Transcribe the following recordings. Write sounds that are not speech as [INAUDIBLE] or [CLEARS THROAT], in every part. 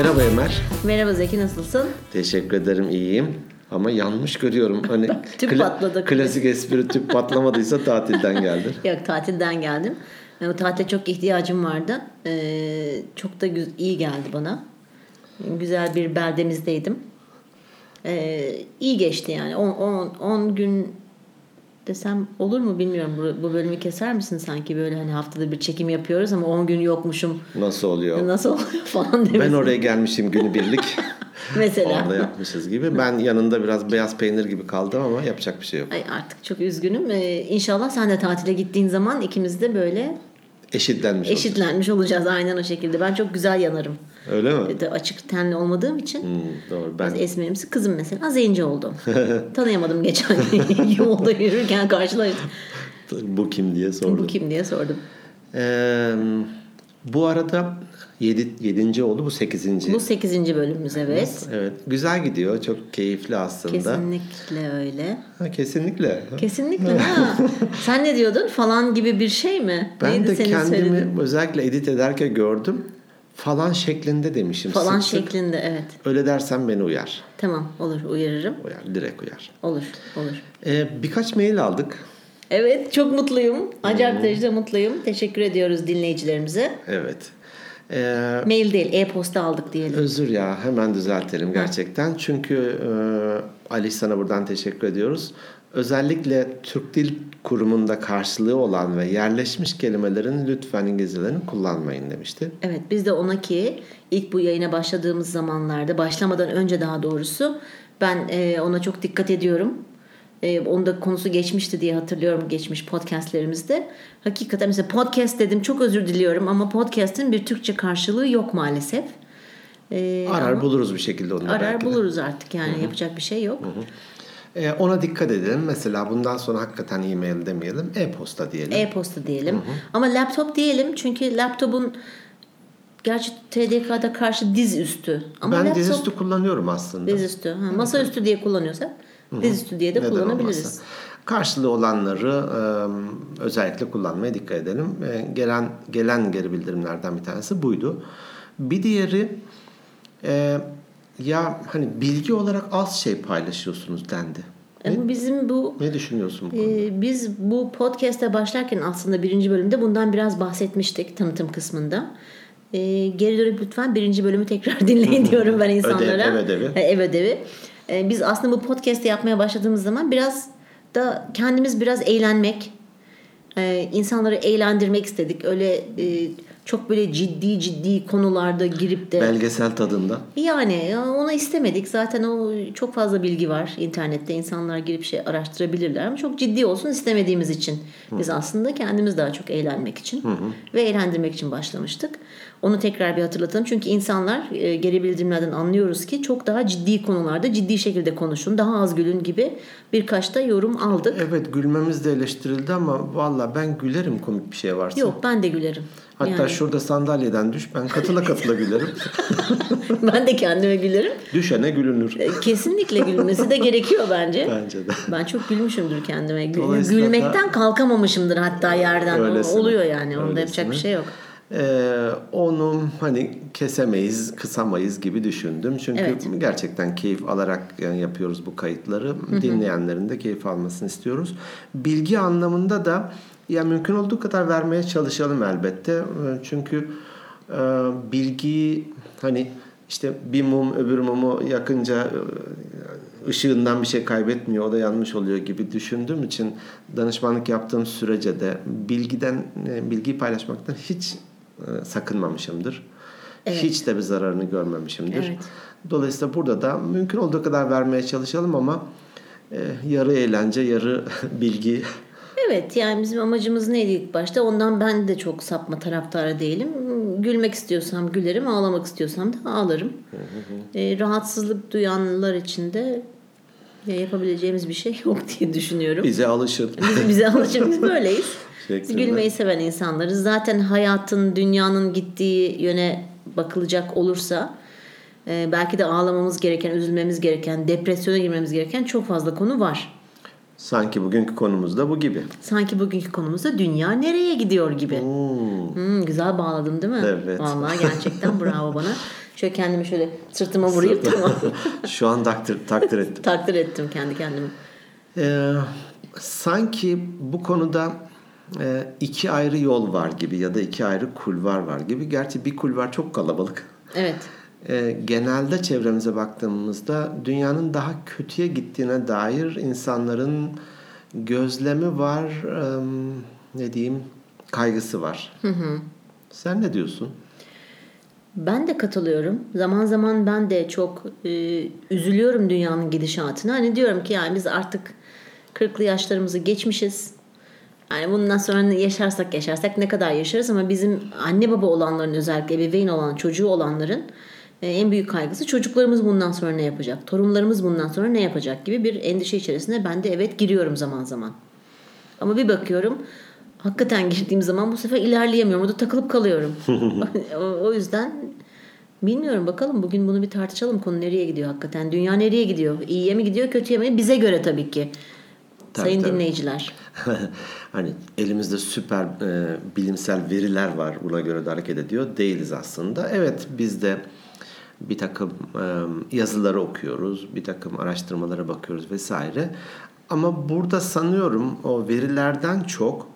Merhaba Ömer. Merhaba Zeki nasılsın? Teşekkür ederim iyiyim. Ama yanlış görüyorum. Hani [LAUGHS] Tüp patladı. Klasik espri tüp patlamadıysa tatilden geldi. [LAUGHS] Yok tatilden geldim. Yani o tatile çok ihtiyacım vardı. Ee, çok da güz- iyi geldi bana. Güzel bir beldemizdeydim. Ee, iyi geçti yani. 10 gün desem olur mu bilmiyorum. Bu, bu bölümü keser misin sanki böyle hani haftada bir çekim yapıyoruz ama 10 gün yokmuşum. Nasıl oluyor? Nasıl oluyor [LAUGHS] falan demesin. Ben oraya gelmişim günübirlik. [LAUGHS] Mesela. Orada yapmışız gibi. Ben yanında biraz beyaz peynir gibi kaldım ama yapacak bir şey yok. Ay artık çok üzgünüm. Ee, inşallah sen de tatile gittiğin zaman ikimiz de böyle Eşitlenmiş eşitlenmiş olacağız aynen o şekilde. Ben çok güzel yanarım. Öyle mi? Bir de açık tenli olmadığım için Hmm, doğru. Ben esmerimsi. Kızım mesela zenci oldum. [LAUGHS] Tanıyamadım geçen [LAUGHS] yolda yürürken karşılaştım. bu kim diye sordum. Bu kim diye sordum. Ee, bu arada 7 yedinci oldu bu 8. Bu 8. bölümümüz evet. Evet. Güzel gidiyor. Çok keyifli aslında. Kesinlikle öyle. Ha, kesinlikle. Kesinlikle ha. Sen ne diyordun? Falan gibi bir şey mi? Ben Neydi de kendimi söylediğin? özellikle edit ederken gördüm. Falan şeklinde demişim. Falan Sık sık. şeklinde evet. Öyle dersen beni uyar. Tamam olur uyarırım. Uyar. Direkt uyar. Olur olur. Ee, birkaç mail aldık. Evet çok mutluyum. Acayip derecede mutluyum. Teşekkür ediyoruz dinleyicilerimize. Evet. Ee, Mail değil e-posta aldık diyelim. özür ya hemen düzeltelim gerçekten. Çünkü e, Ali sana buradan teşekkür ediyoruz. Özellikle Türk Dil Kurumu'nda karşılığı olan ve yerleşmiş kelimelerin lütfen İngilizcelerini kullanmayın demişti. Evet biz de ona ki ilk bu yayına başladığımız zamanlarda başlamadan önce daha doğrusu ben e, ona çok dikkat ediyorum. E, onun da konusu geçmişti diye hatırlıyorum geçmiş podcastlerimizde. Hakikaten mesela podcast dedim çok özür diliyorum ama podcast'in bir Türkçe karşılığı yok maalesef. E, Arar buluruz bir şekilde onu arar buluruz artık yani yapacak bir şey yok. Ee, ona dikkat edelim. Mesela bundan sonra hakikaten e-mail demeyelim. E-posta diyelim. E-posta diyelim. Ama laptop diyelim çünkü laptopun gerçi TDK'da karşı dizüstü. Ama ben laptop dizüstü kullanıyorum aslında. dizüstü. Ha, masaüstü diye kullanıyorsak dizüstü diye de Neden kullanabiliriz. olmasın? Karşılığı olanları e, özellikle kullanmaya dikkat edelim. E, gelen gelen geri bildirimlerden bir tanesi buydu. Bir diğeri e, ya hani bilgi olarak az şey paylaşıyorsunuz dendi. Ama bizim bu Ne düşünüyorsun bu konuda? e, biz bu podcast'e başlarken aslında birinci bölümde bundan biraz bahsetmiştik tanıtım kısmında. E, geri dönüp lütfen birinci bölümü tekrar [LAUGHS] dinleyin diyorum ben insanlara. ev ödevi. E, ev ödevi. E, biz aslında bu podcast'i yapmaya başladığımız zaman biraz da kendimiz biraz eğlenmek, e, insanları eğlendirmek istedik. Öyle e, çok böyle ciddi ciddi konularda girip de Belgesel tadında. yani ya onu istemedik. Zaten o çok fazla bilgi var internette. insanlar girip şey araştırabilirler ama çok ciddi olsun istemediğimiz için biz aslında kendimiz daha çok eğlenmek için ve eğlendirmek için başlamıştık. Onu tekrar bir hatırlatalım. Çünkü insanlar e, geri bildirimlerden anlıyoruz ki çok daha ciddi konularda ciddi şekilde konuşun. Daha az gülün gibi birkaç da yorum aldık. Evet gülmemiz de eleştirildi ama valla ben gülerim komik bir şey varsa. Yok ben de gülerim. Hatta Yani şurada sandalyeden düş ben katıla katıla gülerim. [LAUGHS] ben de kendime gülerim. Düşene gülünür. E, Kesinlikle gülmesi de gerekiyor bence. Bence de. Ben çok gülmüşümdür kendime. Gülmekten kalkamamışımdır hatta yerden. Öylesine. Oluyor yani. Onda yapacak bir Öylesine. şey yok. Ee, onu hani kesemeyiz, kısamayız gibi düşündüm. Çünkü Evet. gerçekten keyif alarak yani yapıyoruz bu kayıtları. Dinleyenlerin de keyif almasını istiyoruz. Bilgi anlamında da ya mümkün olduğu kadar vermeye çalışalım elbette. Ee, Çünkü e, bilgi hani işte bir mum öbür mumu yakınca e, ışığından bir şey kaybetmiyor o da yanlış oluyor gibi düşündüğüm için danışmanlık yaptığım sürece de bilgiden e, bilgiyi paylaşmaktan hiç sakınmamışımdır. Hiç de bir zararını görmemişimdir. Evet. Dolayısıyla burada da mümkün olduğu kadar vermeye çalışalım ama yarı eğlence, yarı [LAUGHS] bilgi. Evet yani bizim amacımız neydi ilk başta? Ondan ben de çok sapma taraftarı değilim. Gülmek istiyorsam gülerim, ağlamak istiyorsam da ağlarım. E, rahatsızlık duyanlar için de ya yapabileceğimiz bir şey yok diye düşünüyorum. Bize alışın. Biz, bize alışın biz [LAUGHS] böyleyiz. Biz gülmeyi seven insanlarız. Zaten hayatın, dünyanın gittiği yöne bakılacak olursa e, belki de ağlamamız gereken, üzülmemiz gereken, depresyona girmemiz gereken çok fazla konu var. Sanki bugünkü konumuz da bu gibi. Sanki bugünkü konumuzda dünya nereye gidiyor gibi. Hmm, güzel bağladım değil mi? Evet. Vallahi gerçekten bravo bana. [LAUGHS] Şöyle kendimi şöyle sırtıma vurayım tamam. [LAUGHS] Şu an takdir, takdir ettim. [LAUGHS] Takdir ettim kendi kendimi. Ee, sanki bu konuda e, iki ayrı yol var gibi ya da iki ayrı kulvar var gibi. Gerçi bir kulvar çok kalabalık. Evet. E, genelde çevremize baktığımızda dünyanın daha kötüye gittiğine dair insanların gözlemi var, e, ne diyeyim, kaygısı var. Hı hı. Sen ne diyorsun? Ben de katılıyorum. Zaman zaman ben de çok e, üzülüyorum dünyanın gidişatına. Hani diyorum ki yani biz artık 40'lı yaşlarımızı geçmişiz. Yani bundan sonra yaşarsak yaşarsak ne kadar yaşarız ama bizim anne baba olanların özellikle ebeveyn olan çocuğu olanların en büyük kaygısı çocuklarımız bundan sonra ne yapacak? Torunlarımız bundan sonra ne yapacak gibi bir endişe içerisinde ben de evet giriyorum zaman zaman. Ama bir bakıyorum hakikaten girdiğim zaman bu sefer ilerleyemiyorum. Orada takılıp kalıyorum. [LAUGHS] o yüzden bilmiyorum bakalım bugün bunu bir tartışalım. Konu nereye gidiyor hakikaten? Dünya nereye gidiyor? İyiye mi gidiyor kötüye mi? Bize göre tabii ki. Tabii, Sayın tabii. dinleyiciler. [LAUGHS] hani elimizde süper e, bilimsel veriler var buna göre de hareket ediyor. Değiliz aslında. Evet biz de bir takım e, yazıları okuyoruz, bir takım araştırmalara bakıyoruz vesaire. Ama burada sanıyorum o verilerden çok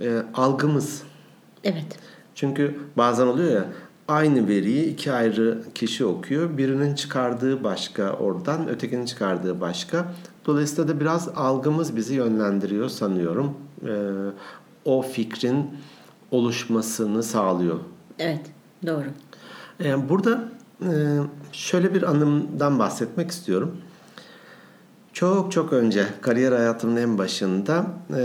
e, algımız. Evet. Çünkü bazen oluyor ya aynı veriyi iki ayrı kişi okuyor. Birinin çıkardığı başka oradan, ötekinin çıkardığı başka. Dolayısıyla da biraz algımız bizi yönlendiriyor sanıyorum. E, o fikrin oluşmasını sağlıyor. Evet, doğru. E, burada şöyle bir anımdan bahsetmek istiyorum. Çok çok önce kariyer hayatımın en başında e,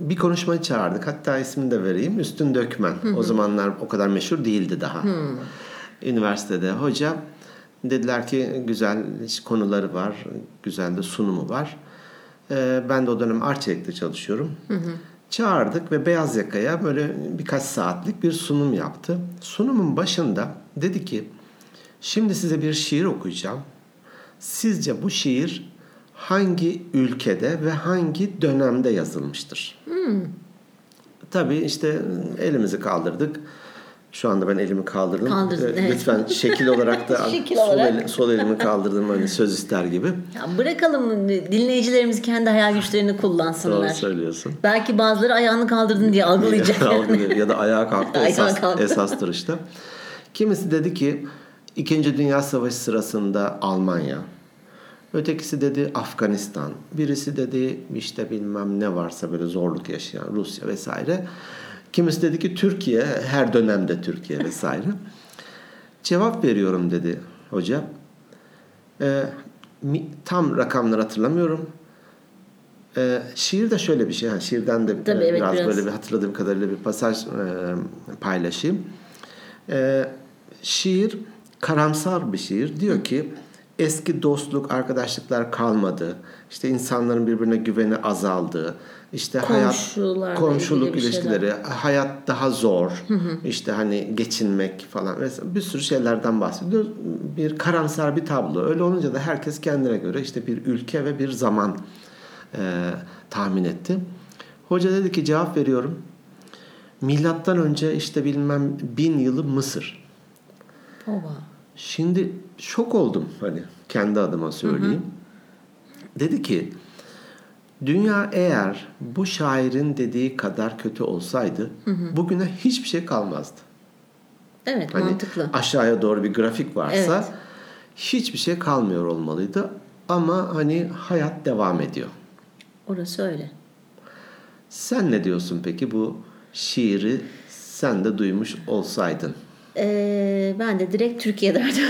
bir konuşmacı çağırdık. Hatta ismini de vereyim. Üstün Dökmen. Hı hı. O zamanlar o kadar meşhur değildi daha. Hı. Üniversitede hoca dediler ki güzel konuları var. Güzel de sunumu var. Ee, ben de o dönem Arçelik'te çalışıyorum. Hı hı. Çağırdık ve beyaz yakaya böyle birkaç saatlik bir sunum yaptı. Sunumun başında dedi ki şimdi size bir şiir okuyacağım. Sizce bu şiir hangi ülkede ve hangi dönemde yazılmıştır? Hmm. Tabii işte elimizi kaldırdık. Şu anda ben elimi kaldırdım. Kaldırdın, evet. Lütfen şekil olarak da [LAUGHS] şekil sol, olarak. El, sol elimi kaldırdım hani söz ister gibi. Ya bırakalım dinleyicilerimiz kendi hayal güçlerini kullansınlar. Doğru söylüyorsun. Belki bazıları ayağını kaldırdın diye [LAUGHS] algılayacak. ya da ayağa kalktı [LAUGHS] esas, kalktı. esastır işte. Kimisi dedi ki İkinci Dünya Savaşı sırasında Almanya, Ötekisi dedi Afganistan. Birisi dedi işte bilmem ne varsa böyle zorluk yaşayan Rusya vesaire. Kimisi dedi ki Türkiye, her dönemde Türkiye vesaire. [LAUGHS] Cevap veriyorum dedi hoca. Ee, tam rakamları hatırlamıyorum. Ee, şiir de şöyle bir şey. Yani şiirden de Tabii, biraz, evet, biraz böyle bir hatırladığım kadarıyla bir pasaj e, paylaşayım. Ee, şiir karamsar bir şiir. Diyor ki eski dostluk, arkadaşlıklar kalmadı. İşte insanların birbirine güveni azaldı. İşte hayat komşuluk ilişkileri, hayat daha zor. Hı hı. İşte hani geçinmek falan. Mesela bir sürü şeylerden bahsediyor. Bir karamsar bir tablo. Öyle olunca da herkes kendine göre işte bir ülke ve bir zaman e, tahmin etti. Hoca dedi ki cevap veriyorum. Milattan önce işte bilmem bin yılı Mısır. Oba. Şimdi şok oldum hani kendi adıma söyleyeyim. Hı hı. Dedi ki dünya eğer bu şairin dediği kadar kötü olsaydı hı hı. bugüne hiçbir şey kalmazdı. Evet hani mantıklı. Aşağıya doğru bir grafik varsa evet. hiçbir şey kalmıyor olmalıydı. Ama hani hayat devam ediyor. Orası öyle. Sen ne diyorsun peki bu şiiri sen de duymuş olsaydın? Ee, ben de direkt Türkiye derdim.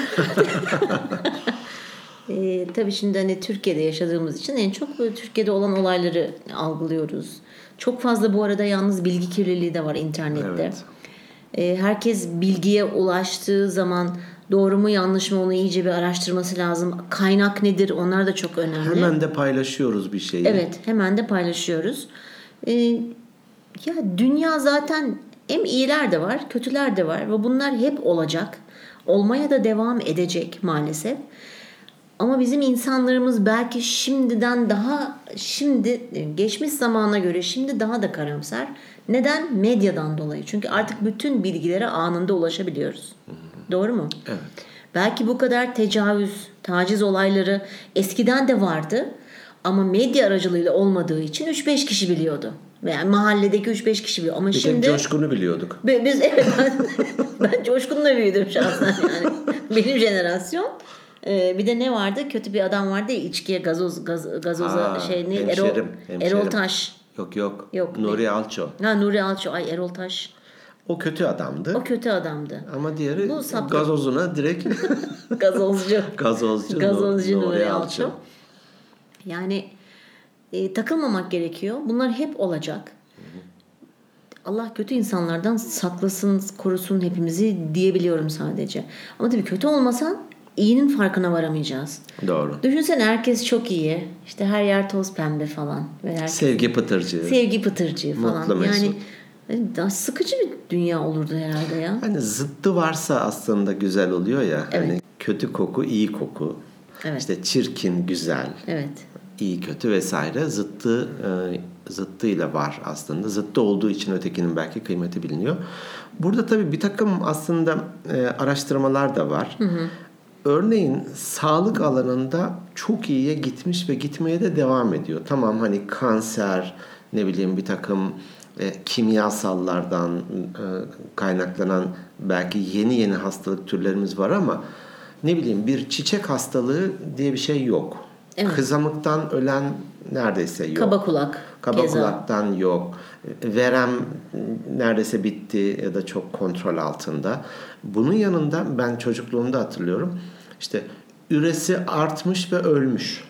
[LAUGHS] ee, tabii şimdi hani Türkiye'de yaşadığımız için en çok böyle Türkiye'de olan olayları algılıyoruz. Çok fazla bu arada yalnız bilgi kirliliği de var internette. Evet. Ee, herkes bilgiye ulaştığı zaman doğru mu yanlış mı onu iyice bir araştırması lazım. Kaynak nedir onlar da çok önemli. Hemen de paylaşıyoruz bir şeyi. Evet hemen de paylaşıyoruz. Ee, ya dünya zaten hem iyiler de var, kötüler de var ve bunlar hep olacak. Olmaya da devam edecek maalesef. Ama bizim insanlarımız belki şimdiden daha şimdi geçmiş zamana göre şimdi daha da karamsar. Neden? Medyadan dolayı. Çünkü artık bütün bilgilere anında ulaşabiliyoruz. Doğru mu? Evet. Belki bu kadar tecavüz, taciz olayları eskiden de vardı ama medya aracılığıyla olmadığı için 3-5 kişi biliyordu. Yani mahalledeki 3-5 kişi biliyor. Ama Bir şimdi Coşkun'u biliyorduk. Bi- Biz evet ben, [LAUGHS] ben Coşkun'la büyüdüm şahsen yani. Benim jenerasyon. Ee, bir de ne vardı? Kötü bir adam vardı ya içkiye gazoz gaz, gazoza Aa, şey ne Erol, hemşerim, hemşerim. Erol Taş. Yok yok. Yok, Nuri Alço. Ha Nuri Alço ay Erol Taş. O kötü adamdı. O kötü adamdı. Ama diğeri Bu sapık. gazozuna direkt [LAUGHS] Gazozcu. gazozcu, Gazozcu Nuri Nuri. Alço. Yani e, takılmamak gerekiyor. Bunlar hep olacak. Allah kötü insanlardan saklasın, korusun hepimizi diyebiliyorum sadece. Ama tabii kötü olmasan iyinin farkına varamayacağız. Doğru. Düşünsene herkes çok iyi. İşte her yer toz pembe falan. Ve herkes Sevgi pıtırcı. sevgi pıtırcı falan. Mutlu, mesut. yani e, daha sıkıcı bir dünya olurdu herhalde ya. Hani zıttı varsa aslında güzel oluyor ya. Evet. Hani kötü koku, iyi koku. Evet. İşte çirkin, güzel, Evet. İyi kötü vesaire zıttı e, zıttıyla var aslında. Zıttı olduğu için ötekinin belki kıymeti biliniyor. Burada tabii bir takım aslında e, araştırmalar da var. Örneğin sağlık alanında çok iyiye gitmiş ve gitmeye de devam ediyor. Tamam hani kanser, ne bileyim bir takım e, kimyasallardan e, kaynaklanan belki yeni yeni hastalık türlerimiz var ama ne bileyim bir çiçek hastalığı diye bir şey yok. Evet. Kızamıktan ölen neredeyse yok. Kaba kulak. Kaba keza. kulaktan yok. Verem neredeyse bitti ya da çok kontrol altında. Bunun yanında ben çocukluğumda hatırlıyorum. İşte üresi artmış ve ölmüş.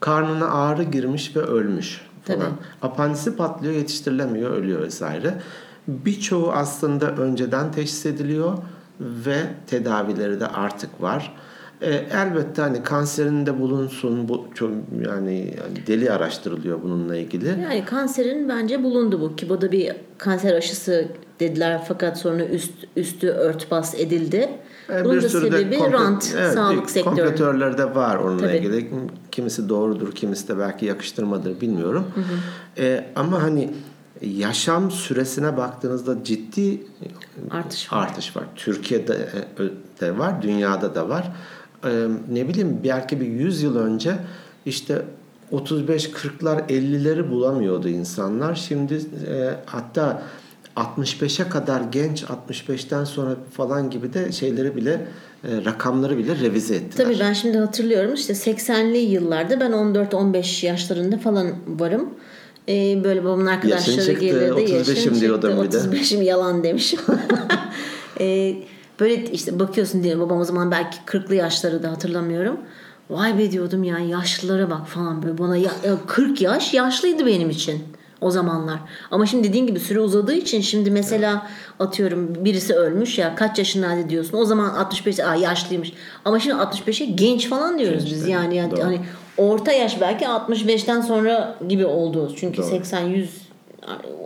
Karnına ağrı girmiş ve ölmüş falan. Tabii. Apandisi patlıyor, yetiştirilemiyor, ölüyor vesaire. Birçoğu aslında önceden teşhis ediliyor ve tedavileri de artık var. E, elbette hani kanserinde bulunsun bu çok yani, yani deli araştırılıyor bununla ilgili. Yani kanserin bence bulundu bu. ki bu da bir kanser aşısı dediler fakat sonra üst üstü örtbas edildi. E, Bunun da sebebi komplo- rant, evet, sağlık bir sektörü. Kompletörleri de var onunla Tabii. ilgili. Kimisi doğrudur, kimisi de belki yakıştırmadır bilmiyorum. E, ama hani yaşam süresine baktığınızda ciddi Artış var. artış var. Türkiye'de e, de var, dünyada da var. E, ne bileyim belki bir 100 yıl önce işte 35-40'lar 50'leri bulamıyordu insanlar. Şimdi e, hatta 65'e kadar genç 65'ten sonra falan gibi de şeyleri bile e, rakamları bile revize ettiler. Tabii ben şimdi hatırlıyorum işte 80'li yıllarda ben 14-15 yaşlarında falan varım. Ee, böyle babamın arkadaşları Yaşın çıktı, gelirdi. 35'im diyordum bir de. 35'im yalan demişim. ee, [LAUGHS] böyle işte bakıyorsun diye babam o zaman belki 40'lı yaşları da hatırlamıyorum. Vay be diyordum ya yaşlılara bak falan böyle bana ya, ya 40 yaş yaşlıydı benim için o zamanlar. Ama şimdi dediğin gibi süre uzadığı için şimdi mesela atıyorum birisi ölmüş ya kaç yaşındaydı diyorsun. O zaman 65 aa yaşlıymış. Ama şimdi 65'e genç falan diyoruz biz. Yani, yani hani orta yaş belki 65'ten sonra gibi oldu. Çünkü Doğru. 80 100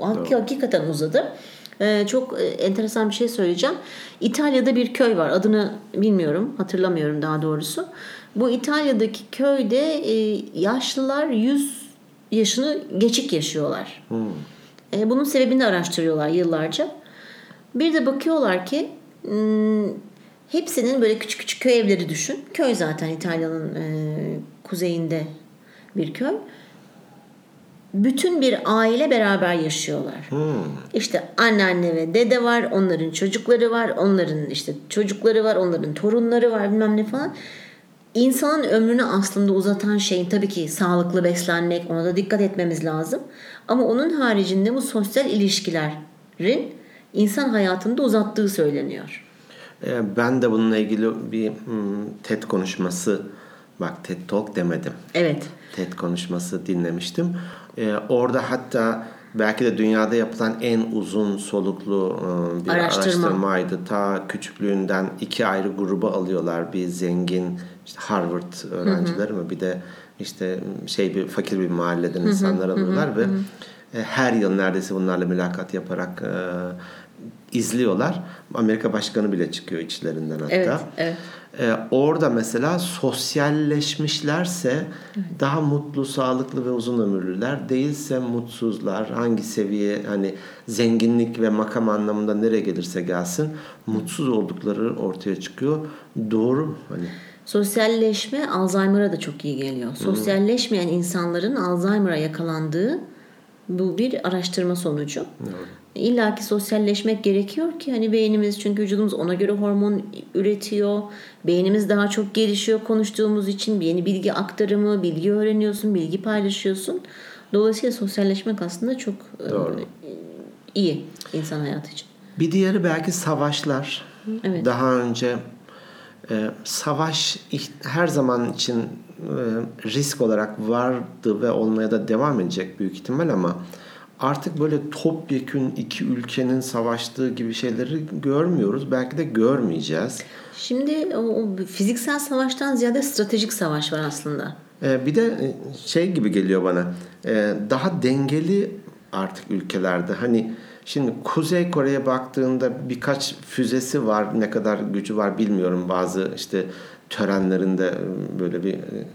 hak- hakikaten uzadı. Ee, çok e, enteresan bir şey söyleyeceğim. İtalya'da bir köy var. Adını bilmiyorum, hatırlamıyorum daha doğrusu. Bu İtalya'daki köyde e, yaşlılar 100 yaşını geçik yaşıyorlar. E, bunun sebebini araştırıyorlar yıllarca. Bir de bakıyorlar ki hmm, hepsinin böyle küçük küçük köy evleri düşün. Köy zaten İtalya'nın e, kuzeyinde bir köy. Bütün bir aile beraber yaşıyorlar. İşte anneanne ve dede var, onların çocukları var, onların işte çocukları var, onların torunları var bilmem ne falan. İnsanın ömrünü aslında uzatan şeyin tabii ki sağlıklı beslenmek, ona da dikkat etmemiz lazım. Ama onun haricinde bu sosyal ilişkilerin insan hayatında uzattığı söyleniyor. E, ben de bununla ilgili bir hmm, TED konuşması bak TED Talk demedim. Evet. TED konuşması dinlemiştim. Ee, orada hatta belki de dünyada yapılan en uzun soluklu e, bir Araştırma. araştırmaydı. Ta küçüklüğünden iki ayrı gruba alıyorlar. Bir zengin işte Harvard öğrencileri mi bir de işte şey bir fakir bir mahalleden insanlar alıyorlar ve e, her yıl neredeyse bunlarla mülakat yaparak e, izliyorlar. Amerika Başkanı bile çıkıyor içlerinden hatta. Evet, evet. Ee, orada mesela sosyalleşmişlerse daha mutlu, sağlıklı ve uzun ömürlüler. Değilse mutsuzlar. Hangi seviye hani zenginlik ve makam anlamında nereye gelirse gelsin mutsuz oldukları ortaya çıkıyor. Doğru mu? Hani Sosyalleşme Alzheimer'a da çok iyi geliyor. Sosyalleşmeyen insanların Alzheimer'a yakalandığı bu bir araştırma sonucu. İlla ki sosyalleşmek gerekiyor ki hani beynimiz çünkü vücudumuz ona göre hormon üretiyor. Beynimiz daha çok gelişiyor konuştuğumuz için yeni bilgi aktarımı, bilgi öğreniyorsun, bilgi paylaşıyorsun. Dolayısıyla sosyalleşmek aslında çok e, Doğru. iyi insan hayatı için. Bir diğeri belki savaşlar. Evet. Daha önce e, savaş her zaman için e, risk olarak vardı ve olmaya da devam edecek büyük ihtimal ama artık böyle topyekün iki ülkenin savaştığı gibi şeyleri görmüyoruz. Belki de görmeyeceğiz. Şimdi o, o fiziksel savaştan ziyade stratejik savaş var aslında. E, bir de e, şey gibi geliyor bana. e, daha dengeli artık ülkelerde. Hani şimdi Kuzey Kore'ye baktığında birkaç füzesi var. Ne kadar gücü var bilmiyorum. Bazı işte törenlerinde e, böyle bir e,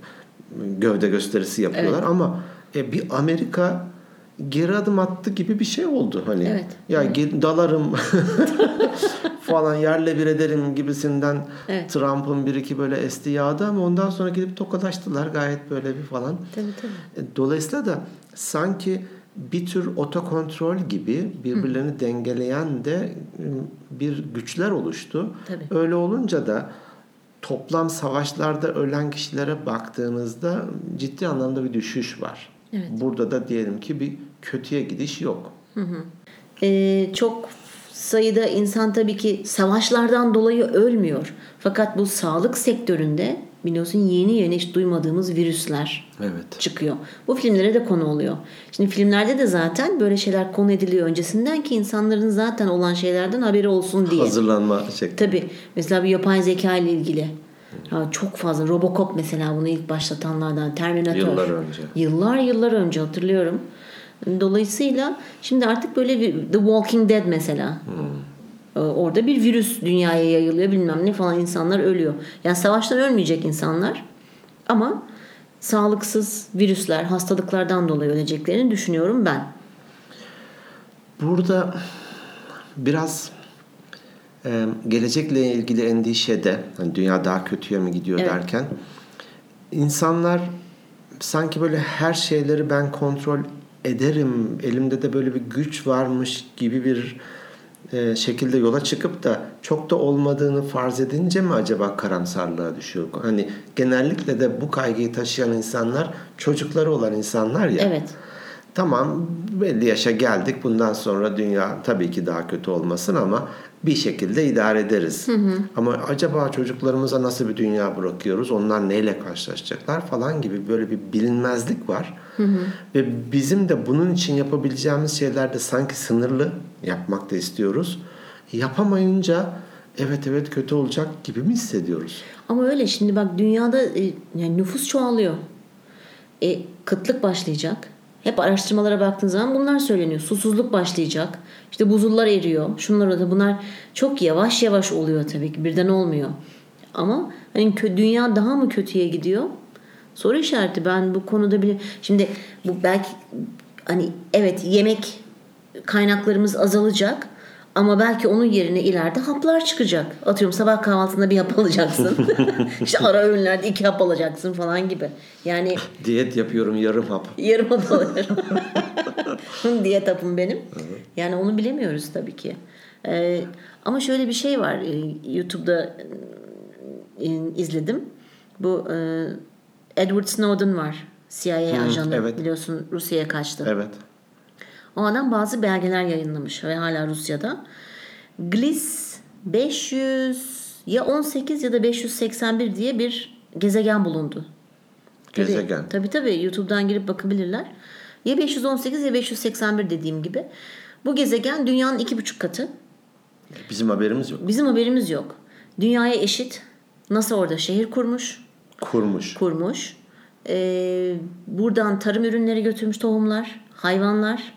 gövde gösterisi yapıyorlar ama e, bir Amerika geri adım attı gibi bir şey oldu hani. Evet. Ya ge- dalarım [LAUGHS] falan yerle bir ederim gibisinden Evet. Trump'ın bir iki böyle esti yağdı ama ondan sonra gidip tokalaştılar gayet böyle bir falan. Tabii tabii. E, Dolayısıyla da sanki bir tür otokontrol gibi birbirlerini dengeleyen de bir güçler oluştu. Tabii. Öyle olunca da toplam savaşlarda ölen kişilere baktığınızda ciddi anlamda bir düşüş var. Evet. Burada da diyelim ki bir kötüye gidiş yok. Ee, çok sayıda insan tabii ki savaşlardan dolayı ölmüyor. Fakat bu sağlık sektöründe biliyorsun yeni yeni hiç duymadığımız virüsler Evet. çıkıyor. Bu filmlere de konu oluyor. Şimdi filmlerde de zaten böyle şeyler konu ediliyor öncesinden ki insanların zaten olan şeylerden haberi olsun diye. Hazırlanma şekli. Tabii. Mesela bir yapay zeka ile ilgili. Ha, çok fazla. Robocop mesela bunu ilk başlatanlardan. Terminator. Yıllar önce. Yıllar yıllar önce hatırlıyorum. Dolayısıyla şimdi artık böyle bir The Walking Dead mesela. Ee, Orada bir virüs dünyaya yayılıyor bilmem ne falan insanlar ölüyor. Yani savaştan ölmeyecek insanlar ama sağlıksız virüsler, hastalıklardan dolayı öleceklerini düşünüyorum ben. Burada biraz e, gelecekle ilgili endişede, hani dünya daha kötüye mi gidiyor Evet. derken insanlar sanki böyle her şeyleri ben kontrol ederim, elimde de böyle bir güç varmış gibi bir e, şekilde yola çıkıp da çok da olmadığını farz edince mi acaba karamsarlığa düşüyor? Hani genellikle de bu kaygıyı taşıyan insanlar çocukları olan insanlar ya. Evet. Tamam belli yaşa geldik. Bundan sonra dünya tabii ki daha kötü olmasın ama bir şekilde idare ederiz. Ama acaba çocuklarımıza nasıl bir dünya bırakıyoruz? Onlar neyle karşılaşacaklar falan gibi böyle bir bilinmezlik var. Ve bizim de bunun için yapabileceğimiz şeyler de sanki sınırlı yapmak da istiyoruz. Yapamayınca evet evet kötü olacak gibi mi hissediyoruz? Ama öyle şimdi bak dünyada e, yani nüfus çoğalıyor. E, kıtlık başlayacak. Hep araştırmalara baktığın zaman bunlar söyleniyor. Susuzluk başlayacak. İşte buzullar eriyor. Şunlar da bunlar çok yavaş yavaş oluyor tabii ki. Birden olmuyor. Ama hani dünya daha mı kötüye gidiyor? Soru işareti. Ben bu konuda bile şimdi bu belki hani evet yemek kaynaklarımız azalacak ama belki onun yerine ileride haplar çıkacak. Atıyorum sabah kahvaltısında bir hap [LAUGHS] alacaksın. [LAUGHS] işte ara öğünlerde iki hap alacaksın falan gibi. Yani [LAUGHS] Diyet yapıyorum yarım hap. yarım hap alıyorum. Diyet hapım benim. Yani onu bilemiyoruz tabii ki. Ee, ama şöyle bir şey var. Ee, YouTube'da e, izledim. Bu e, Edward Snowden var. CIA ajanı evet. biliyorsun Rusya'ya kaçtı. Evet. O adam bazı belgeler yayınlamış ve hala Rusya'da. Gliss 500 ya 18 ya da 581 diye bir gezegen bulundu. Gezegen. Tabii tabii YouTube'dan girip bakabilirler. Ya 518 ya 581 dediğim gibi. Bu gezegen dünyanın iki buçuk katı. Bizim haberimiz yok. Bizim haberimiz yok. Dünyaya eşit. NASA orada şehir kurmuş. Kurmuş. kurmuş. Ee, buradan tarım ürünleri götürmüş tohumlar, hayvanlar.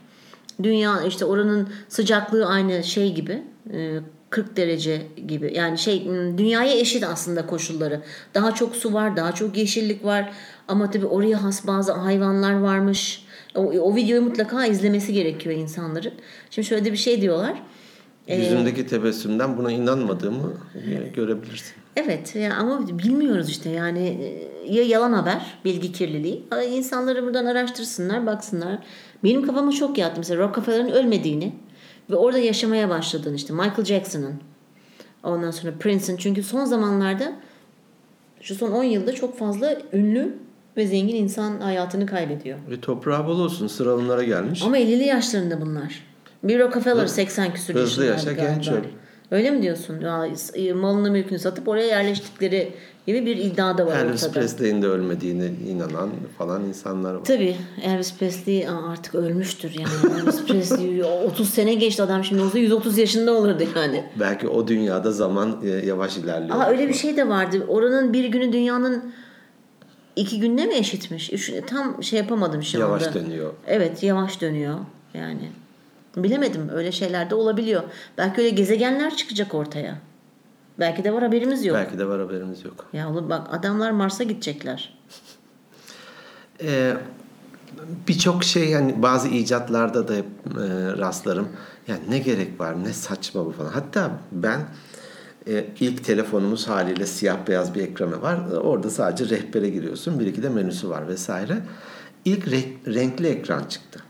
Dünya işte oranın sıcaklığı aynı şey gibi. e, 40 derece gibi. Yani şey dünyaya eşit aslında koşulları. Daha çok su var, daha çok yeşillik var. Ama tabii oraya has bazı hayvanlar varmış. O, o videoyu mutlaka izlemesi gerekiyor insanların. Şimdi şöyle de bir şey diyorlar. Yüzündeki tebessümden buna inanmadığımı e, görebilirsin. Evet ya ama bilmiyoruz işte yani e, ya yalan haber, bilgi kirliliği. İnsanları buradan araştırsınlar, baksınlar. Benim kafama çok yattı mesela Rockefeller'ın ölmediğini ve orada yaşamaya başladığını işte Michael Jackson'ın ondan sonra Prince'in çünkü son zamanlarda şu son 10 yılda çok fazla ünlü ve zengin insan hayatını kaybediyor. Ve toprağı bol olsun sıralımlara gelmiş. Ama 50'li yaşlarında bunlar. Bir Rockefeller 80 küsur hızlı yaşındaydı yaşa, genç öl. Öyle mi diyorsun? Ya, e, malını mülkünü satıp oraya yerleştikleri gibi bir iddia da var Elvis ortada. Presley'in de ölmediğine inanan falan insanlar var. Tabii Elvis Presley artık ölmüştür yani. Elvis Presley [LAUGHS] 30 sene geçti adam şimdi olsa 130 yaşında olurdu yani. Belki o dünyada zaman e, yavaş ilerliyor. Aa öyle bir şey de vardı. Oranın bir günü dünyanın iki günde mi eşitmiş? Üç- Tam şey yapamadım şu Yavaş anda. dönüyor. Evet yavaş dönüyor yani. Bilemedim öyle şeyler de olabiliyor. Belki öyle gezegenler çıkacak ortaya. Belki de var haberimiz yok. Belki de var haberimiz yok. Ya oğlum bak adamlar Mars'a gidecekler. [LAUGHS] Ee, Birçok şey yani bazı icatlarda da hep e, rastlarım. Yani ne gerek var ne saçma bu falan. Hatta ben e, ilk telefonumuz haliyle siyah beyaz bir ekranı var. Orada sadece rehbere giriyorsun. Bir iki de menüsü var vesaire. İlk re- renkli ekran çıktı.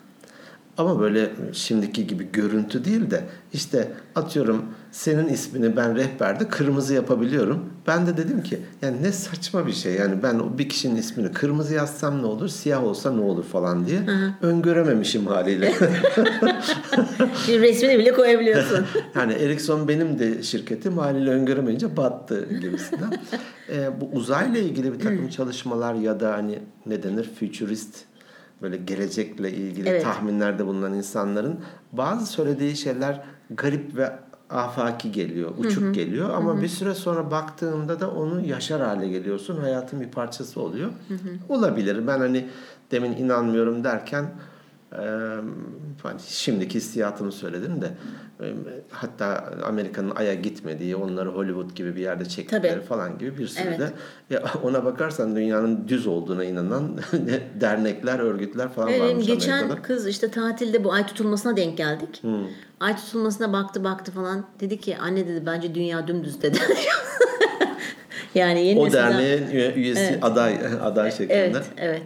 Ama böyle şimdiki gibi görüntü değil de işte atıyorum senin ismini ben rehberde kırmızı yapabiliyorum. Ben de dedim ki yani ne saçma bir şey. Yani ben o bir kişinin ismini kırmızı yazsam ne olur, siyah olsa ne olur falan diye öngörememişim haliyle. [LAUGHS] Bir resmini bile koyabiliyorsun. [LAUGHS] yani Ericsson benim de şirketim haliyle öngöremeyince battı gibisinden. [LAUGHS] Ee, bu uzayla ilgili bir takım çalışmalar ya da hani ne denir futurist böyle gelecekle ilgili Evet. tahminlerde bulunan insanların bazı söylediği şeyler garip ve afaki geliyor, uçuk geliyor ama bir süre sonra baktığında da onu yaşar hale geliyorsun. Hayatın bir parçası oluyor. Olabilir. Ben hani demin inanmıyorum derken hani şimdiki hissiyatımı söyledim de hatta Amerika'nın Ay'a gitmediği, onları Hollywood gibi bir yerde çektikleri Tabii. falan gibi bir sürü Evet. de ya ona bakarsan dünyanın düz olduğuna inanan [LAUGHS] dernekler, örgütler falan Evet, varmış geçen Amerika'da. kız işte tatilde bu ay tutulmasına denk geldik. Ay tutulmasına baktı baktı falan. Dedi ki anne dedi bence dünya dümdüz dedi. [LAUGHS] yani yeni O nesilden- derneğin üye- üyesi aday aday şeklinde Evet, evet.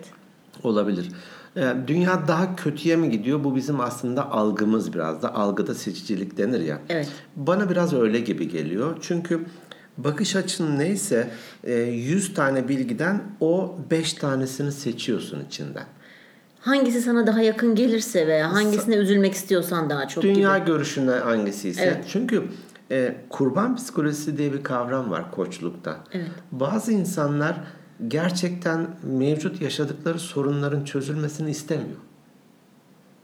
olabilir. Ee, Dünya daha kötüye mi gidiyor? Bu bizim aslında algımız biraz da. Algıda seçicilik denir ya. Evet. Bana biraz öyle gibi geliyor. Çünkü bakış açın neyse e, 100 tane bilgiden o 5 tanesini seçiyorsun içinden. Hangisi sana daha yakın gelirse veya hangisine üzülmek istiyorsan daha çok Dünya gibi. görüşüne hangisi ise. Evet. Çünkü e, kurban psikolojisi diye bir kavram var koçlukta. Evet. Bazı insanlar gerçekten mevcut yaşadıkları sorunların çözülmesini istemiyor.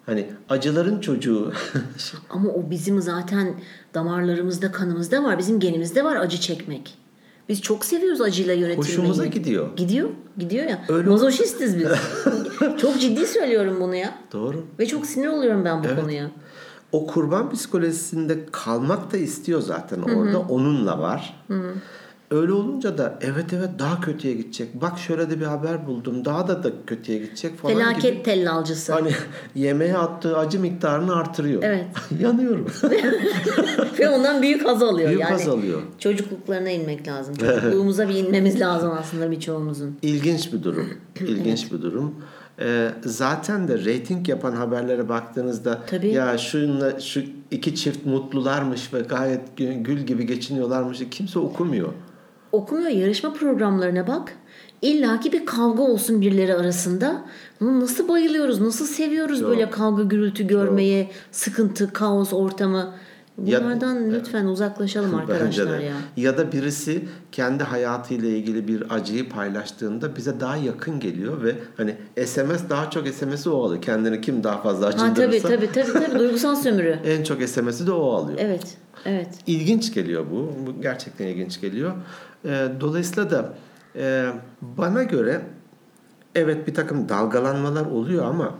Hani acıların çocuğu [LAUGHS] Ama o bizim zaten damarlarımızda, kanımızda var. Bizim genimizde var acı çekmek. Biz çok seviyoruz acıyla yönetilmeyi. hoşumuza gidiyor. Gidiyor. Gidiyor ya. Öyle- Mazoşistiz biz. [LAUGHS] çok ciddi söylüyorum bunu ya. Doğru. Ve çok sinir oluyorum ben bu Evet. konuya. O kurban psikolojisinde kalmak da istiyor zaten orada. Onunla var. Öyle olunca da evet evet daha kötüye gidecek. Bak şöyle de bir haber buldum. Daha da da kötüye gidecek falan Felaket gibi. tellalcısı. Hani [LAUGHS] yemeğe attığı acı miktarını artırıyor. Evet. [LAUGHS] Yanıyorum. [LAUGHS] Ve ondan büyük haz alıyor. Büyük yani haz alıyor. Çocukluklarına inmek lazım. Çocukluğumuza bir inmemiz lazım aslında birçoğumuzun. İlginç bir durum. [CLEARS THROAT] İlginç bir durum. Ee, zaten de reyting yapan haberlere baktığınızda Tabii. ya şunla şu iki çift mutlularmış ve gayet gü- gül gibi geçiniyorlarmış kimse okumuyor. Okumuyor yarışma programlarına bak. İlla ki bir kavga olsun birileri arasında. Nasıl bayılıyoruz, nasıl seviyoruz Çok. böyle kavga gürültü görmeyi, sıkıntı, kaos ortamı. Ya- Bunlardan lütfen uzaklaşalım [LAUGHS] Bence arkadaşlar ya. Ya da birisi kendi hayatıyla ilgili bir acıyı paylaştığında bize daha yakın geliyor ve hani SMS daha çok SMS'i o alıyor. Kendini kim daha fazla Ha tabii acındırırsa tabii tabii tabii duygusal [LAUGHS] sömürü. en çok SMS'i de o alıyor. Evet. Evet. İlginç geliyor bu. Bu gerçekten ilginç geliyor. Ee, dolayısıyla da e, bana göre evet bir takım dalgalanmalar oluyor ama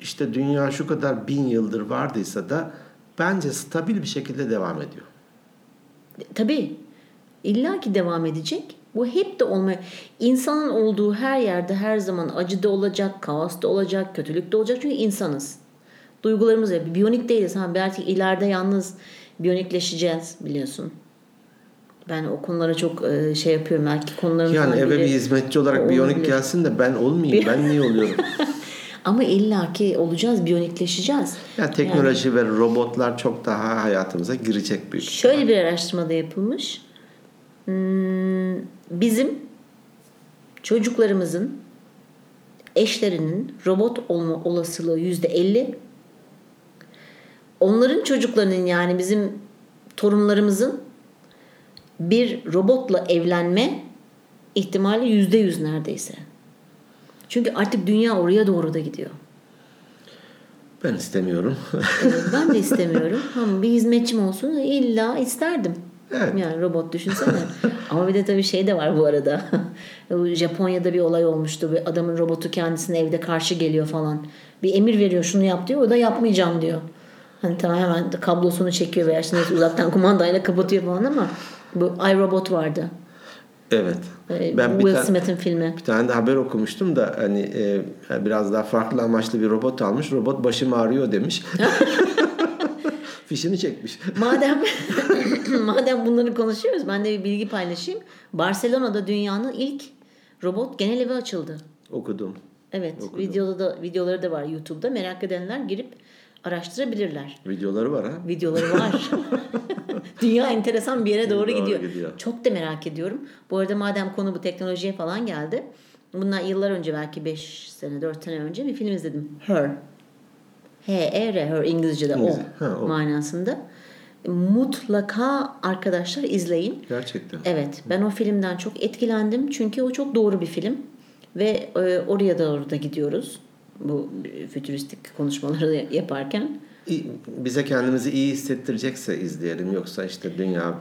işte dünya şu kadar bin yıldır vardıysa da bence stabil bir şekilde devam ediyor. Tabii. İlla ki devam edecek. Bu hep de olmaya. İnsanın olduğu her yerde her zaman acı da olacak, kaos da olacak, kötülük de olacak. Çünkü insanız. Duygularımız ya. Biyonik değiliz. Ha, belki ileride yalnız biyonikleşeceğiz biliyorsun. Ben o konulara çok e, şey yapıyorum. Belki konularımızdan Yani eve bir hizmetçi olarak biyonik gelsin de ben olmayayım. Ben niye oluyorum? [LAUGHS] Ama illaki olacağız, biyonikleşeceğiz. Ya teknoloji ve robotlar çok daha hayatımıza girecek büyük. Şöyle bir araştırmada yapılmış. Hmm, Bizim çocuklarımızın eşlerinin robot olma olasılığı yüzde elli. Onların çocuklarının yani bizim torunlarımızın bir robotla evlenme ihtimali yüzde yüz neredeyse. Çünkü artık dünya oraya doğru da gidiyor. Ben istemiyorum. Evet, ben de [LAUGHS] istemiyorum. Ama bir hizmetçim olsun illa isterdim. Evet. Yani robot düşünsene. Ama bir de tabii şey de var bu arada. [LAUGHS] Japonya'da bir olay olmuştu. Bir adamın robotu kendisine evde karşı geliyor falan. Bir emir veriyor şunu yap diyor. O da yapmayacağım diyor. Hani tamam hemen kablosunu çekiyor veya işte uzaktan kumandayla kapatıyor falan ama bu iRobot vardı. evet. Ee, Ben bir, Will Smith'in filmi. bir tane de haber okumuştum da hani e, biraz daha farklı amaçlı bir robot almış. Robot başım ağrıyor demiş. [LAUGHS] Fişini çekmiş. Madem [LAUGHS] madem bunları konuşuyoruz ben de bir bilgi paylaşayım. Barcelona'da dünyanın ilk robot genel evi açıldı. Okudum. Evet, videoda da videoları da var YouTube'da. Merak edenler girip araştırabilirler. Videoları var ha. Videoları var. [LAUGHS] Dünya enteresan bir yere doğru, Doğru gidiyor. gidiyor. Çok da merak ediyorum. Bu arada madem konu bu teknolojiye falan geldi. Bundan yıllar önce belki 5 sene 4 sene önce bir film izledim. Her. H-E-R. Her İngilizce'de o, İngilizce. Ha, o. manasında. Mutlaka arkadaşlar izleyin. Gerçekten. Evet ben o filmden çok etkilendim. Çünkü o çok doğru bir film. Ve e, oraya doğru da gidiyoruz. Bu e, fütüristik konuşmaları [LAUGHS] yaparken. Bize kendimizi iyi hissettirecekse izleyelim. Yoksa işte dünya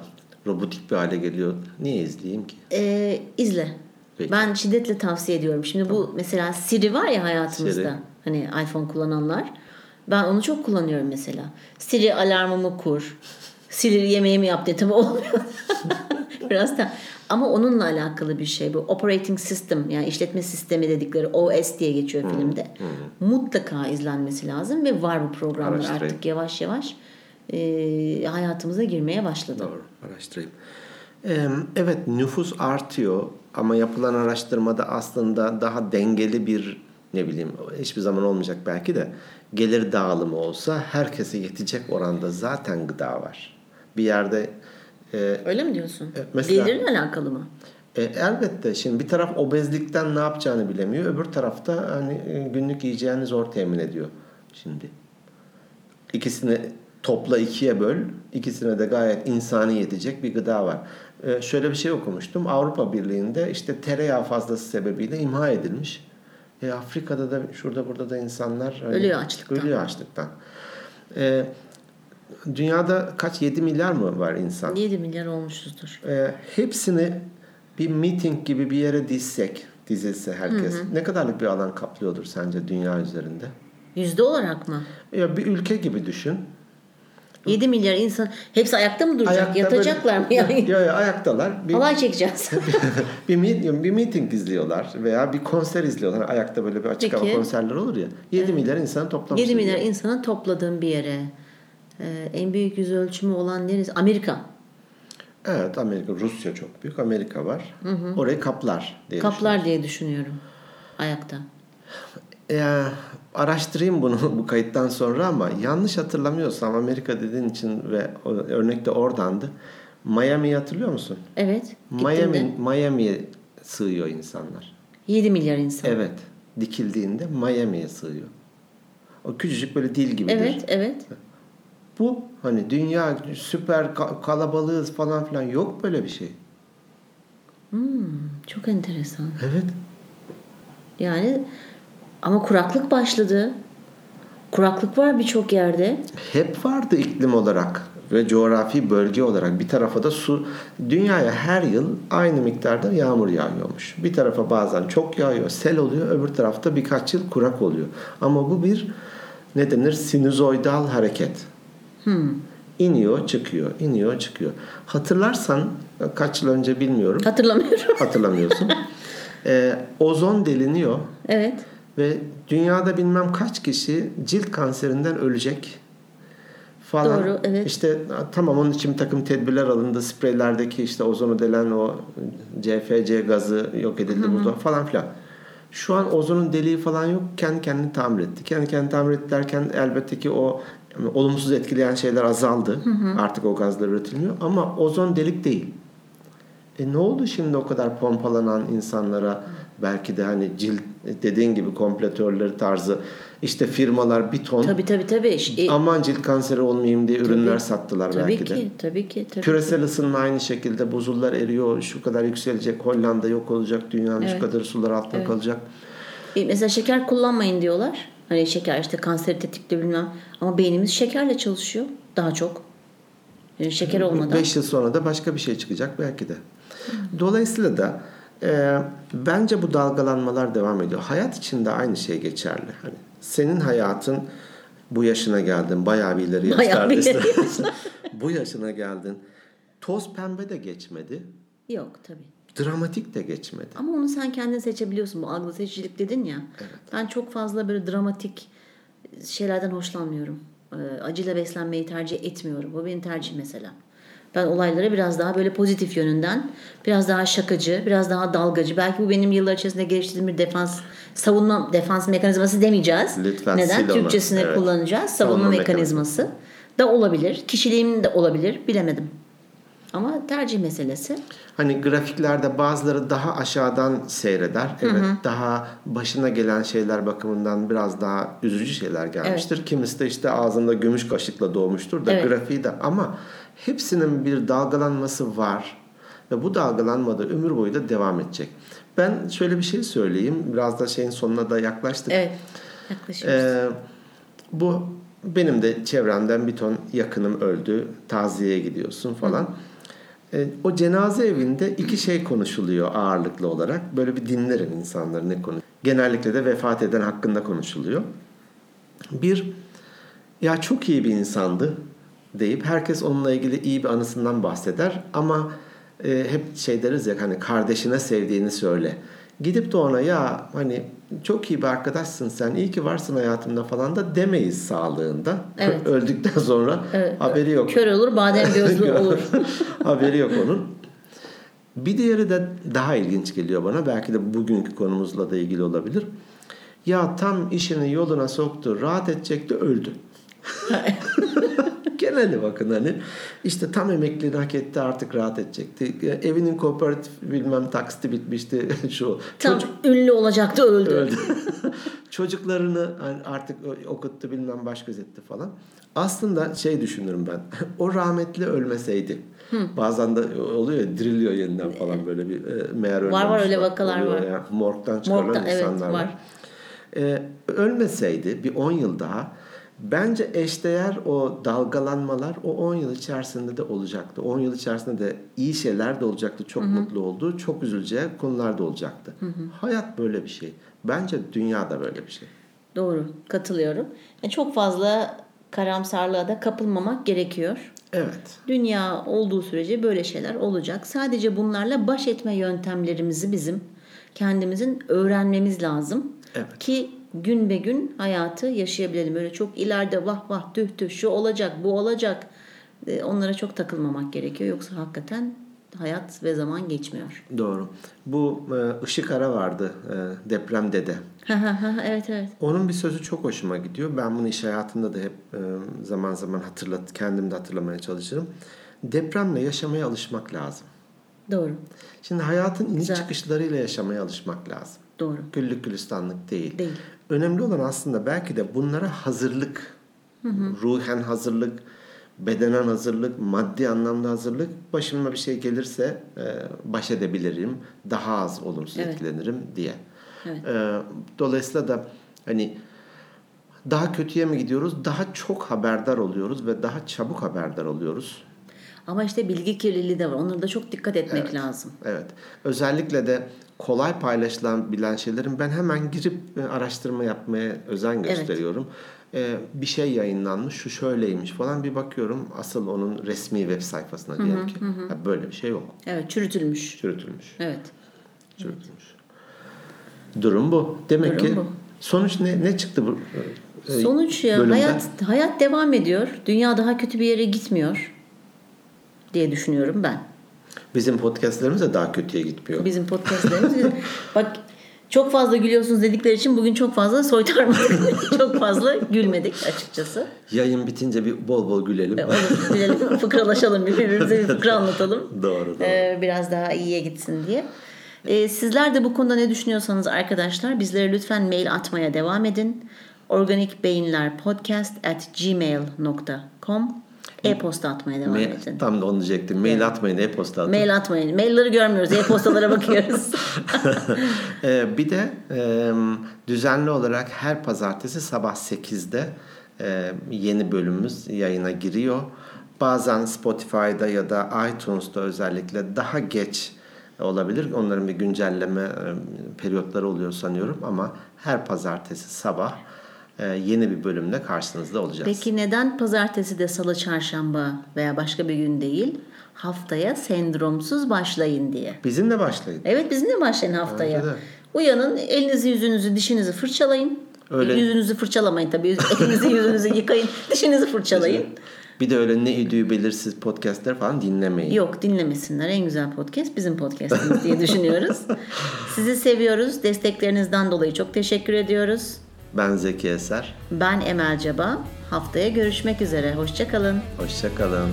robotik bir hale geliyor. Niye izleyeyim ki? E, izle. Peki. Ben şiddetle tavsiye ediyorum. Şimdi bu mesela Siri var ya hayatımızda. Siri. Hani iPhone kullananlar. Ben onu çok kullanıyorum mesela. Siri alarmımı kur. Siri yemeğimi yap diye tabii olmuyor. [LAUGHS] Biraz da ama onunla alakalı bir şey bu. Operating System yani işletme sistemi dedikleri OS diye geçiyor filmde. Mutlaka izlenmesi lazım ve var bu programlar artık yavaş yavaş e, hayatımıza girmeye başladı. Doğru. Araştırayım. Ee, Evet nüfus artıyor ama yapılan araştırmada aslında daha dengeli bir ne bileyim hiçbir zaman olmayacak belki de gelir dağılımı olsa herkese yetecek oranda zaten gıda var. Bir yerde e, Öyle mi diyorsun? Evet, mesela- Gelirle alakalı mı? E, elbette şimdi bir taraf obezlikten ne yapacağını bilemiyor. Öbür tarafta hani e, günlük yiyeceğini zor temin ediyor şimdi. İkisini topla ikiye böl. ikisine de gayet insani yetecek bir gıda var. E, şöyle bir şey okumuştum. Avrupa Birliği'nde işte tereyağı fazlası sebebiyle imha edilmiş. E, Afrika'da da şurada burada da insanlar hani Ölüyor açlıktan. Ölüyor açlıktan. E, dünyada kaç 7 milyar mı var insan? 7 milyar olmuşuzdur. e, hepsini bir meeting gibi bir yere dizsek, dizilse herkes ne kadarlık bir alan kaplıyordur sence dünya üzerinde? Yüzde olarak mı? Ya bir ülke gibi düşün. 7 milyar insan hepsi ayakta mı duracak? Ayakta Yatacaklar mı böyle- yani? Ya, ya, ayaktalar. Bir, Halay çekeceğiz. [LAUGHS] bir, meeting, bir meeting izliyorlar veya bir konser izliyorlar. Ayakta böyle bir açık hava Peki. konserler olur ya. 7 milyar insan toplamış. 7 milyar insanı topladığın bir yere. Ee, en büyük yüz ölçümü olan neresi? Amerika. Evet Amerika, Rusya çok büyük. Amerika var. Orayı kaplar diye Kaplar diye düşünüyorum. Ayakta. Ya, araştırayım bunu [LAUGHS] bu kayıttan sonra ama yanlış hatırlamıyorsam Amerika dediğin için ve örnek de oradandı. Miami'yi hatırlıyor musun? Evet. Miami, Miami'ye sığıyor insanlar. 7 milyar insan. Evet. Dikildiğinde Miami'ye sığıyor. O küçücük böyle dil gibidir. Evet, evet. Bu hani dünya süper ka- kalabalığız falan filan yok böyle bir şey. Çok enteresan. Evet. Yani ama kuraklık başladı. Kuraklık var birçok yerde. Hep vardı iklim olarak ve coğrafi bölge olarak bir tarafa da su dünyaya her yıl aynı miktarda yağmur yağıyormuş. Bir tarafa bazen çok yağıyor, sel oluyor, öbür tarafta birkaç yıl kurak oluyor. Ama bu bir ne denir? Sinüzoidal hareket. Hmm. İniyor, çıkıyor, iniyor, çıkıyor. Hatırlarsan kaç yıl önce bilmiyorum. Hatırlamıyorum. Hatırlamıyorsun. [LAUGHS] Ee, ozon deliniyor evet. ve dünyada bilmem kaç kişi cilt kanserinden ölecek falan. Doğru, evet. İşte tamam onun için bir takım tedbirler alındı. Spreylerdeki işte ozonu delen o CFC gazı yok edildi burada falan filan. Şu an ozonun deliği falan yok. Kendi kendini tamir etti. Kendi kendini tamir etti derken elbette ki o olumsuz etkileyen şeyler azaldı. Artık o gazlar üretilmiyor. Ama ozon delik değil. E ne oldu şimdi o kadar pompalanan insanlara belki de hani cilt dediğin gibi kompletörleri tarzı işte firmalar bir ton Tabii tabii tabii. E, aman cilt kanseri olmayayım diye ürünler sattılar tabii belki ki, de. tabii ki, tabii Küresel ısınma aynı şekilde buzullar eriyor, şu kadar yükselecek, Hollanda yok olacak, dünyanın Evet. şu kadar sular altında kalacak. E, mesela şeker kullanmayın diyorlar. Hani şeker işte kanseri tetikliyor bilmem. Ama beynimiz şekerle çalışıyor daha çok. Yani şeker olmadan. 5 yıl sonra da başka bir şey çıkacak belki de. Dolayısıyla da e, bence bu dalgalanmalar devam ediyor. Hayat için de aynı şey geçerli. Hani senin hayatın bu yaşına geldin, bayağı bir ileri yaşlardasın. [LAUGHS] bu yaşına geldin. Toz pembe de geçmedi. Yok tabii. Dramatik de geçmedi. Ama onu sen kendin seçebiliyorsun. Bu algı seçicilik dedin ya. Ben çok fazla böyle dramatik şeylerden hoşlanmıyorum. Ee, Acıyla beslenmeyi tercih etmiyorum. Bu benim tercih mesela. Ben olaylara biraz daha böyle pozitif yönünden, biraz daha şakacı, biraz daha dalgacı. Belki bu benim yıllar içerisinde geliştirdiğim bir defans, savunma defans mekanizması demeyeceğiz. Lütfen Neden? Türkçesini Evet. kullanacağız. Savunma, Savunma mekanizması da olabilir. Kişiliğim de olabilir. Bilemedim. Ama tercih meselesi. Hani grafiklerde bazıları daha aşağıdan seyreder. Evet, daha başına gelen şeyler bakımından biraz daha üzücü şeyler gelmiştir. Kimisi de işte ağzında gümüş kaşıkla doğmuştur da Evet. grafiği de ama hepsinin bir dalgalanması var ve bu dalgalanma da ömür boyu da devam edecek. Ben şöyle bir şey söyleyeyim. Biraz da şeyin sonuna da yaklaştık. Evet. Yaklaşıyoruz. Ee, bu benim de çevremden bir ton yakınım öldü. Taziyeye gidiyorsun falan. Ee, o cenaze evinde iki şey konuşuluyor ağırlıklı olarak. Böyle bir dinlerim insanları ne konu. Genellikle de vefat eden hakkında konuşuluyor. Bir, ya çok iyi bir insandı deyip herkes onunla ilgili iyi bir anısından bahseder ama e, hep şey deriz ya hani kardeşine sevdiğini söyle. Gidip de ona ya hani çok iyi bir arkadaşsın sen iyi ki varsın hayatımda falan da demeyiz sağlığında. Evet. [LAUGHS] Öldükten sonra Evet. haberi yok. Kör olur, badem gözlü [LAUGHS] olur. [LAUGHS] Haberi yok onun. Bir diğeri de daha ilginç geliyor bana. Belki de bugünkü konumuzla da ilgili olabilir. Ya tam işini yoluna soktu, rahat edecekti, öldü. Genelde bakın hani işte tam emekliliğini hak etti artık rahat edecekti. Evinin kooperatif bilmem taksiti bitmişti [LAUGHS] şu. Tam Çocuk ünlü olacaktı öldü. öldü. [LAUGHS] Çocuklarını hani artık okuttu bilmem baş gözetti falan. Aslında şey düşünürüm ben. [LAUGHS] o rahmetli ölmeseydi. Bazen de oluyor ya diriliyor yeniden falan böyle bir e, meğer ölmemiş. var, öyle vakalar oluyor var. Ya. Morgdan çıkarılan Morgdan, evet, insanlar var. var. E, ölmeseydi bir 10 yıl daha bence eşdeğer o dalgalanmalar o 10 yıl içerisinde de olacaktı. 10 yıl içerisinde de iyi şeyler de olacaktı. Çok mutlu olduğu, çok üzüleceği konular da olacaktı. Hayat böyle bir şey. Bence dünya da böyle bir şey. Doğru, katılıyorum. Yani çok fazla karamsarlığa da kapılmamak gerekiyor. Evet. Dünya olduğu sürece böyle şeyler olacak. Sadece bunlarla baş etme yöntemlerimizi bizim kendimizin öğrenmemiz lazım. Evet. Ki gün be gün hayatı yaşayabilelim. Öyle çok ileride vah vah tüh tüh şu olacak bu olacak. E, Onlara çok takılmamak gerekiyor. Yoksa hakikaten hayat ve zaman geçmiyor. Doğru. Bu e, Işık Ara vardı e, deprem dede. evet evet. Onun bir sözü çok hoşuma gidiyor. Ben bunu iş hayatımda da hep e, zaman zaman hatırlat, kendim de hatırlamaya çalışırım. Depremle yaşamaya alışmak lazım. Doğru. Şimdi hayatın iniş Güzel. çıkışlarıyla yaşamaya alışmak lazım. Doğru. Güllük gülistanlık değil. Değil. Önemli olan aslında belki de bunlara hazırlık, ruhen hazırlık, bedenen hazırlık, maddi anlamda hazırlık. Başıma bir şey gelirse e, baş edebilirim, daha az olumsuz Evet. etkilenirim diye. Evet. E, dolayısıyla da hani Daha kötüye mi gidiyoruz? Daha çok haberdar oluyoruz ve daha çabuk haberdar oluyoruz. Ama işte bilgi kirliliği de var. Onlara da çok dikkat etmek lazım. Evet. Özellikle de kolay paylaşılan bilen şeylerin ben hemen girip e, araştırma yapmaya özen gösteriyorum. Ee, bir şey yayınlanmış, şu şöyleymiş falan bir bakıyorum. Asıl onun resmi web sayfasına diyelim ki. Ya böyle bir şey yok. Evet, çürütülmüş. Çürütülmüş. Evet. Çürütülmüş. Durum bu. Demek Durum ki bu. sonuç ne ne çıktı bu? e, Sonuç ya bölümden? hayat hayat devam ediyor. Dünya daha kötü bir yere gitmiyor diye düşünüyorum ben. Bizim podcastlerimiz de daha kötüye gitmiyor. Bizim podcastlerimiz [LAUGHS] bak çok fazla gülüyorsunuz dedikleri için bugün çok fazla soytarmadık. [LAUGHS] çok fazla gülmedik açıkçası. Yayın bitince bir bol bol gülelim. Onu gülelim, [LAUGHS] fıkralaşalım birbirimize bir fıkra anlatalım. doğru doğru. Ee, biraz daha iyiye gitsin diye. Ee, sizler de bu konuda ne düşünüyorsanız arkadaşlar bizlere lütfen mail atmaya devam edin. Organik Beyinler Podcast at gmail.com e-posta atmaya devam Mail, edin. tam da onu diyecektim. Mail atmayın, e-posta atın. Mail atmayın. Mailleri görmüyoruz. E-postalara bakıyoruz. Ee, [LAUGHS] bir de e, düzenli olarak her pazartesi sabah 8'de e, yeni bölümümüz yayına giriyor. Bazen Spotify'da ya da iTunes'da özellikle daha geç olabilir. Onların bir güncelleme e, periyotları oluyor sanıyorum ama her pazartesi sabah e, yeni bir bölümle karşınızda olacağız. Peki neden pazartesi de salı çarşamba veya başka bir gün değil? Haftaya sendromsuz başlayın diye. Bizimle başlayın. Evet bizimle başlayın haftaya. De. Uyanın, elinizi, yüzünüzü, dişinizi fırçalayın. Öyle. Yüzünüzü fırçalamayın tabii. Elinizi, yüzünüzü yıkayın. [LAUGHS] Dişinizi fırçalayın. Bir de öyle ne idüğü belirsiz podcastler falan dinlemeyin. Yok dinlemesinler. En güzel podcast bizim podcastimiz diye düşünüyoruz. [LAUGHS] Sizi seviyoruz. Desteklerinizden dolayı çok teşekkür ediyoruz. Ben Zeki Eser. Ben Emel Caba. Haftaya görüşmek üzere. Hoşçakalın. Hoşçakalın.